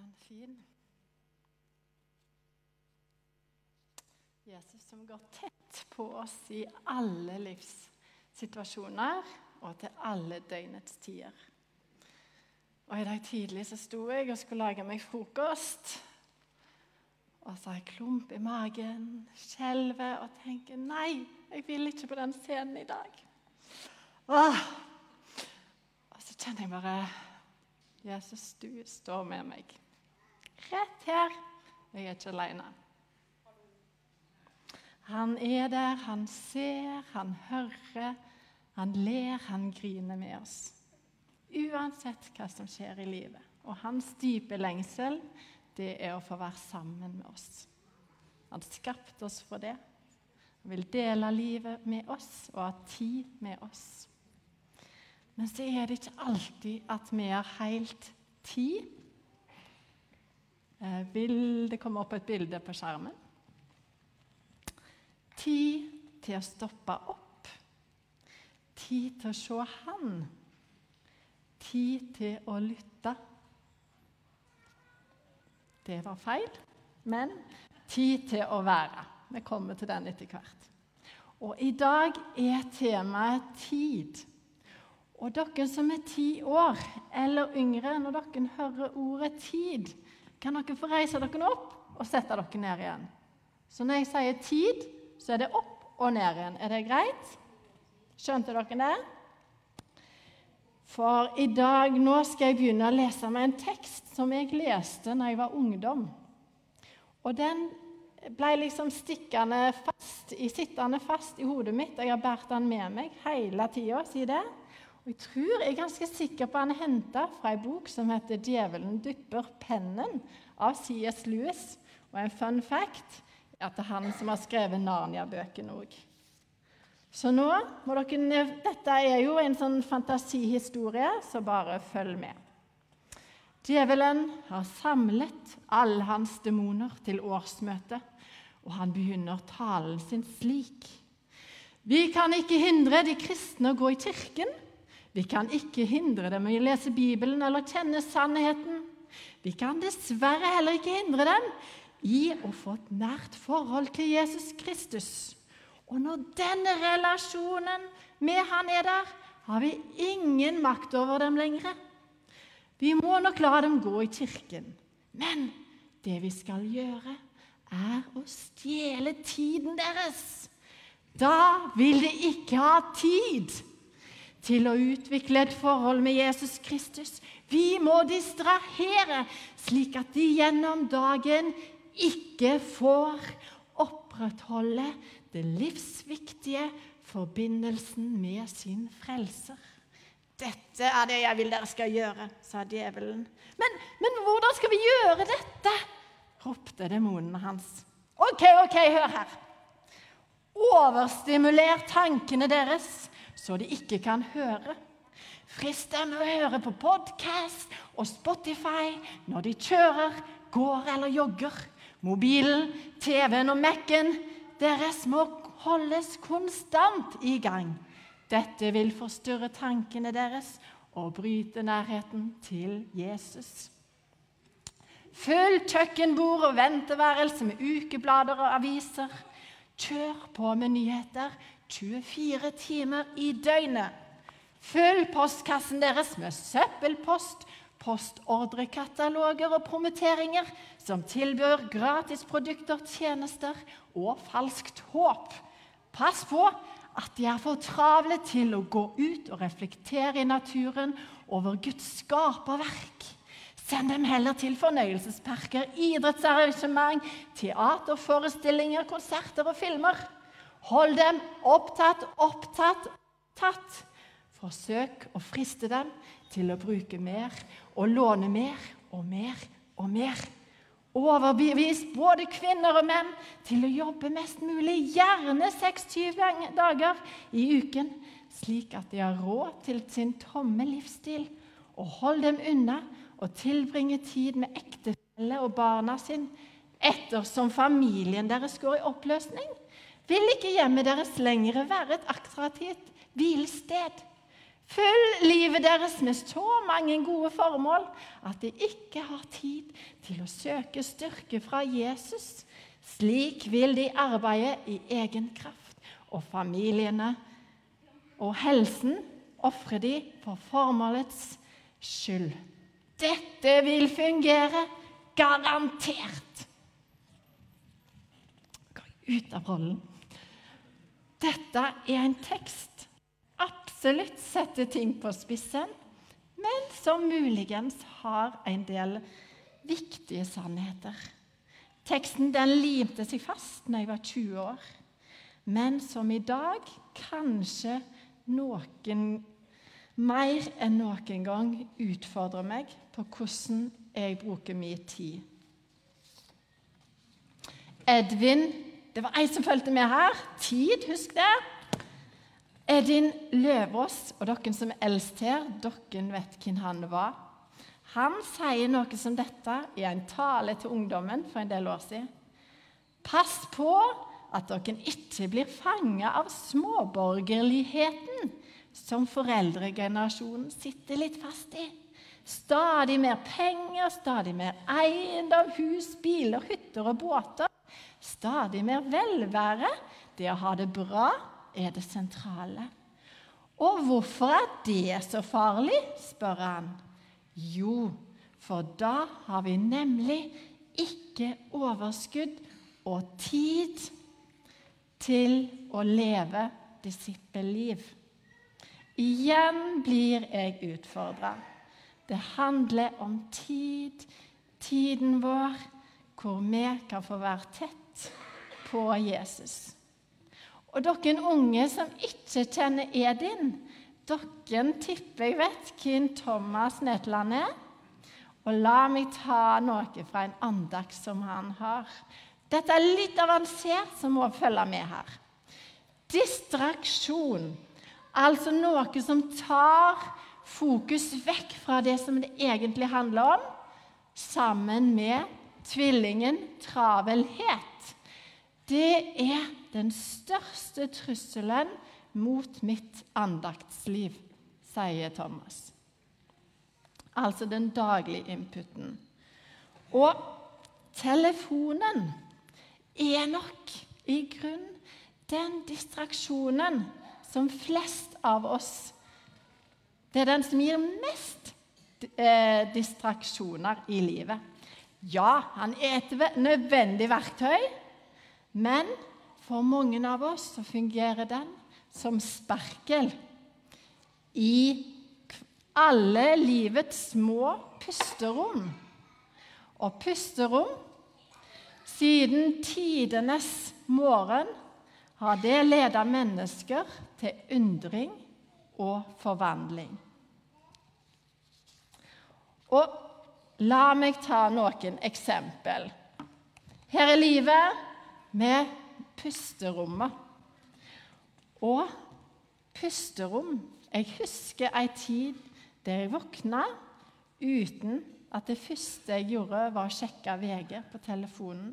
den fin? Jesus som går tett på oss i alle livssituasjoner og til alle døgnets tider. Og I dag tidlig så sto jeg og skulle lage meg frokost. Og så har jeg klump i magen, skjelver og tenker nei, jeg vil ikke på den scenen i dag. Åh. Og så kjenner jeg bare Jesus, du står med meg. Rett her. Jeg er ikke alene. Han er der, han ser, han hører, han ler, han griner med oss. Uansett hva som skjer i livet. Og hans dype lengsel, det er å få være sammen med oss. Han skapte oss for det. Han vil dele livet med oss og ha tid med oss. Men så er det ikke alltid at vi har helt tid. Eh, vil det komme opp et bilde på skjermen? Tid til å stoppe opp. Tid til å se Han. Tid til å lytte. Det var feil, men tid til å være. Vi kommer til den etter hvert. Og i dag er temaet tid. Og dere som er ti år eller yngre, når dere hører ordet 'tid', kan dere få reise dere opp og sette dere ned igjen. Så når jeg sier 'tid', så er det opp og ned igjen. Er det greit? Skjønte dere det? For i dag nå skal jeg begynne å lese meg en tekst som jeg leste når jeg var ungdom. Og den ble liksom stikkende fast, sittende fast i hodet mitt. Jeg har båret den med meg hele tida, siden det. Jeg tror jeg er ganske sikker på han er henta fra ei bok som heter 'Djevelen dypper pennen' av C.S. Lewis. Og en fun fact er at det er han som har skrevet Narnia-bøkene òg. Så nå må dere Dette er jo en sånn fantasihistorie, så bare følg med. Djevelen har samlet alle hans demoner til årsmøte, og han begynner talen sin slik. Vi kan ikke hindre de kristne å gå i kirken. Vi kan ikke hindre dem i å lese Bibelen eller kjenne sannheten. Vi kan dessverre heller ikke hindre dem i å få et nært forhold til Jesus Kristus. Og når denne relasjonen med han er der, har vi ingen makt over dem lenger. Vi må nok la dem gå i kirken, men det vi skal gjøre, er å stjele tiden deres. Da vil de ikke ha tid til å utvikle et forhold med Jesus Kristus. Vi må distrahere, slik at de gjennom dagen ikke får opprettholde den livsviktige forbindelsen med sin frelser. Dette er det jeg vil dere skal gjøre, sa djevelen. Men, men hvordan skal vi gjøre dette? ropte demonene hans. Ok, ok, hør her. Overstimuler tankene deres så de ikke kan høre. Frist dem å høre på podkast og Spotify når de kjører, går eller jogger. Mobilen, TV-en og Mac-en deres må holdes konstant i gang. Dette vil forstyrre tankene deres og bryte nærheten til Jesus. Fyll kjøkkenbord og venteværelse med ukeblader og aviser. Kjør på med nyheter 24 timer i døgnet. Følg postkassen deres med søppelpost, postordrekataloger og promoteringer som tilbyr gratisprodukter, tjenester og falskt håp. Pass på at de er for travle til å gå ut og reflektere i naturen over Guds skaperverk. Send dem heller til fornøyelsesparker, idrettsarrangement, teaterforestillinger, konserter og filmer. Hold dem opptatt, opptatt, tatt. Forsøk å friste dem til å bruke mer og låne mer og mer og mer. Overbevis både kvinner og menn til å jobbe mest mulig, gjerne 26 dager i uken, slik at de har råd til sin tomme livsstil. Og hold dem unna og tilbringe tid med ektefelle og barna sin ettersom familien deres går i oppløsning vil ikke hjemmet deres lenger være et attraktivt hvilested. Fyll livet deres med så mange gode formål at de ikke har tid til å søke styrke fra Jesus. Slik vil de arbeide i egen kraft, og familiene og helsen ofrer de for formålets skyld. Dette vil fungere garantert. Gå ut av rollen. Dette er en tekst absolutt setter ting på spissen, men som muligens har en del viktige sannheter. Teksten den limte seg fast da jeg var 20 år, men som i dag kanskje noen mer enn noen gang utfordrer meg på hvordan jeg bruker min tid. Edvin det var ei som fulgte med her. Tid, husk det. Edin Løvaas, og dere som er eldst her, dere vet hvem han var. Han sier noe som dette i en tale til ungdommen for en del år siden. Pass på at dere ikke blir fanga av småborgerligheten som foreldregenerasjonen sitter litt fast i. Stadig mer penger, stadig mer eiendom, hus, biler, hytter og båter stadig mer velvære, det å ha det bra, er det sentrale. Og hvorfor er det så farlig? spør han. Jo, for da har vi nemlig ikke overskudd og tid til å leve disippelliv. Igjen blir jeg utfordra. Det handler om tid, tiden vår, hvor vi kan få være tett på Jesus. Og dere unge som ikke kjenner Edin, dere tipper jeg vet hvem Thomas Netland er. Og la meg ta noe fra en andakt som han har. Dette er litt avansert, så må følge med her. Distraksjon, altså noe som tar fokus vekk fra det som det egentlig handler om, sammen med tvillingen travelhet det er den største trusselen mot mitt andaktsliv, sier Thomas. Altså den daglige inputen. Og telefonen er nok i grunn den distraksjonen som flest av oss Det er den som gir mest eh, distraksjoner i livet. Ja, han er et nødvendig verktøy, men for mange av oss så fungerer den som sperkel i alle livets små pusterom. Og pusterom Siden tidenes morgen har det ledet mennesker til undring og forvandling. Og la meg ta noen eksempel. Her er livet med pusterommet. Og pusterom Jeg husker ei tid der jeg våkna uten at det første jeg gjorde, var å sjekke VG på telefonen.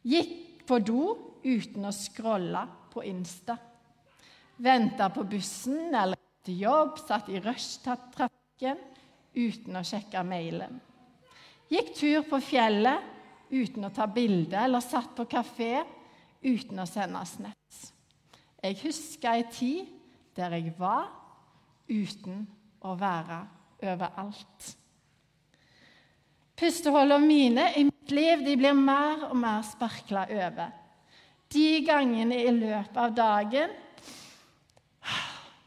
Gikk på do uten å scrolle på Insta. Venta på bussen eller til jobb, satt i rushtrafikken uten å sjekke mailen. Gikk tur på fjellet uten å ta bilde, eller satt på kafé uten å sende snaps. Jeg husker ei tid der jeg var uten å være overalt. Pustehullene mine i mitt liv blir mer og mer sparkla over. De gangene i løpet av dagen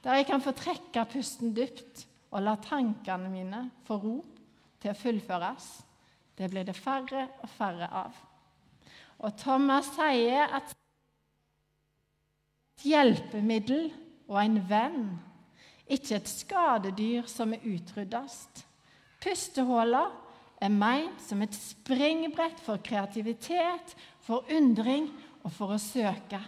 der jeg kan få trekke pusten dypt og la tankene mine få ro til å fullføres. Det blir det færre og færre av. Og Thomas sier at et hjelpemiddel og en venn, ikke et skadedyr som er utryddast. Pustehuller er meint som et springbrett for kreativitet, for undring og for å søke.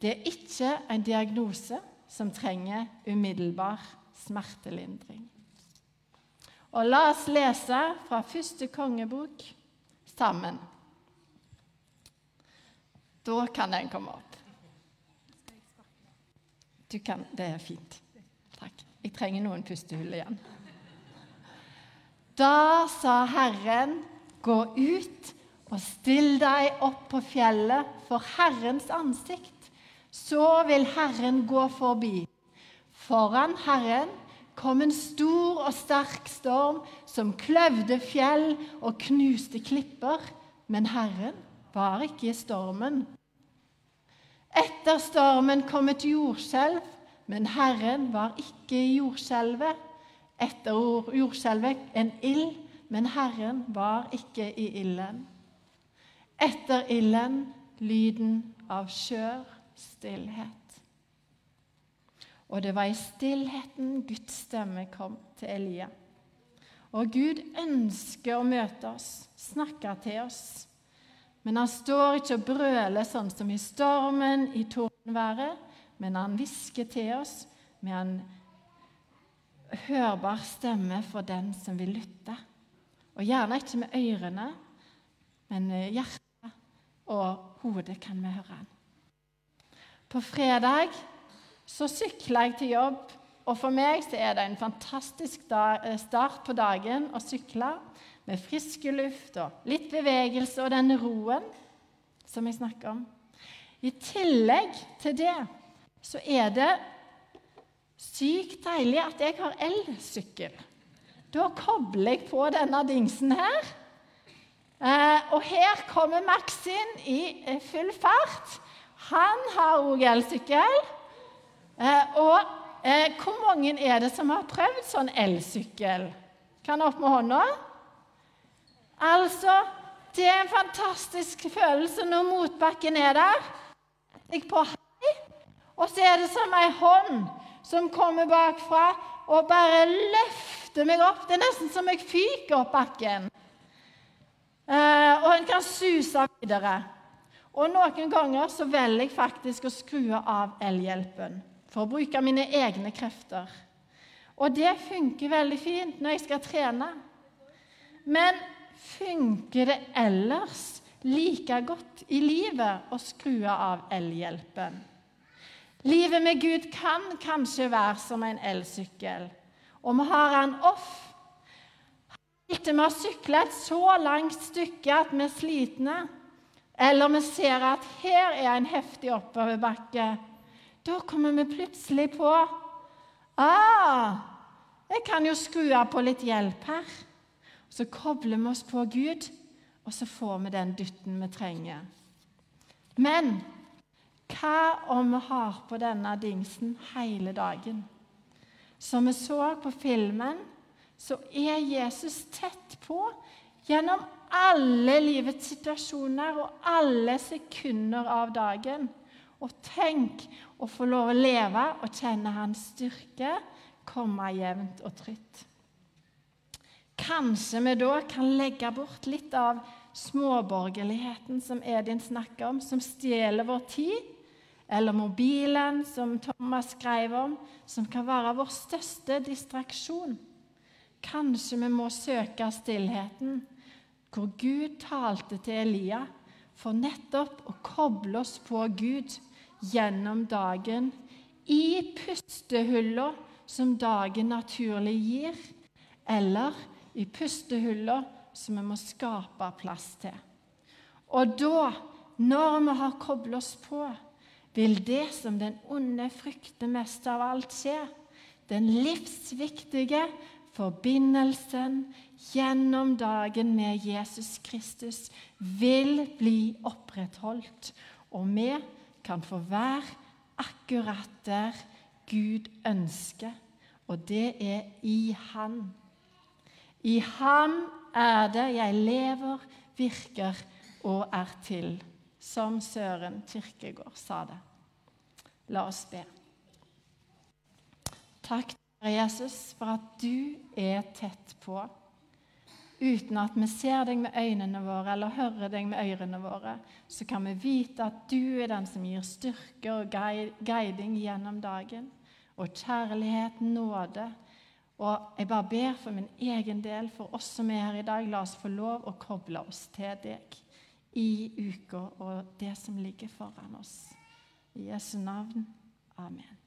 Det er ikke en diagnose som trenger umiddelbar smertelindring. Og la oss lese fra første kongebok sammen. Da kan den komme opp. Du kan, det er fint. Takk. Jeg trenger noen pustehull igjen. Da sa Herren, gå ut og still deg opp på fjellet for Herrens ansikt. Så vil Herren gå forbi. Foran Herren kom en stor og sterk storm som kløvde fjell og knuste klipper. Men Herren var ikke i stormen. Etter stormen kom et jordskjelv, men Herren var ikke i jordskjelvet. Etter jordskjelvet en ild, men Herren var ikke i ilden. Etter ilden lyden av skjør stillhet. Og det var i stillheten Guds stemme kom til Elia. Og Gud ønsker å møte oss, snakke til oss. Men han står ikke og brøler sånn som i stormen, i tordenværet, men han hvisker til oss med en hørbar stemme for den som vil lytte. Og gjerne ikke med ørene, men hjertet og hodet kan vi høre han. På fredag så sykla jeg til jobb, og for meg så er det en fantastisk eh, start på dagen å sykle med frisk luft og litt bevegelse og den roen som jeg snakker om. I tillegg til det så er det sykt deilig at jeg har elsykkel. Da kobler jeg på denne dingsen her. Eh, og her kommer Max inn i eh, full fart. Han har òg elsykkel. Eh, og eh, hvor mange er det som har prøvd sånn elsykkel? Kan opp med hånda? Altså, det er en fantastisk følelse når motbakken er der. Jeg på hei, og så er det som ei hånd som kommer bakfra og bare løfter meg opp. Det er nesten som jeg fyker opp bakken. Eh, og en kan suse videre. Og noen ganger så velger jeg faktisk å skru av elhjelpen for å bruke mine egne krefter. Og det funker veldig fint når jeg skal trene. Men funker det ellers like godt i livet å skru av elhjelpen? Livet med Gud kan kanskje være som en elsykkel, og vi har den off. Etter vi har sykla et så langt stykke at vi er slitne, eller vi ser at her er en heftig oppoverbakke, da kommer vi plutselig på ah, jeg kan jo skru av på litt hjelp her. Så kobler vi oss på Gud, og så får vi den dytten vi trenger. Men hva om vi har på denne dingsen hele dagen? Som vi så på filmen, så er Jesus tett på gjennom alle livets situasjoner og alle sekunder av dagen. Og tenk å få lov å leve og kjenne hans styrke komme jevnt og trygt. Kanskje vi da kan legge bort litt av småborgerligheten som Edin snakker om, som stjeler vår tid, eller mobilen, som Thomas skrev om, som kan være vår største distraksjon. Kanskje vi må søke stillheten, hvor Gud talte til Elia, for nettopp å koble oss på Gud gjennom dagen i pustehulla som dagen naturlig gir, eller i pustehulla som vi må skape plass til. Og da, når vi har koblet oss på, vil det som den onde frykter mest av alt, skje. Den livsviktige forbindelsen gjennom dagen med Jesus Kristus vil bli opprettholdt. Og vi kan få være akkurat der Gud ønsker, og det er i Han. I Ham er det jeg lever, virker og er til, som Søren Kirkegård sa det. La oss be. Takk, Jesus, for at du er tett på uten at vi ser deg med øynene våre eller hører deg med ørene våre, så kan vi vite at du er den som gir styrke og guiding gjennom dagen. Og kjærlighet, nåde. Og jeg bare ber for min egen del, for oss som er her i dag, la oss få lov å koble oss til deg i uka og det som ligger foran oss. I Jesu navn. Amen.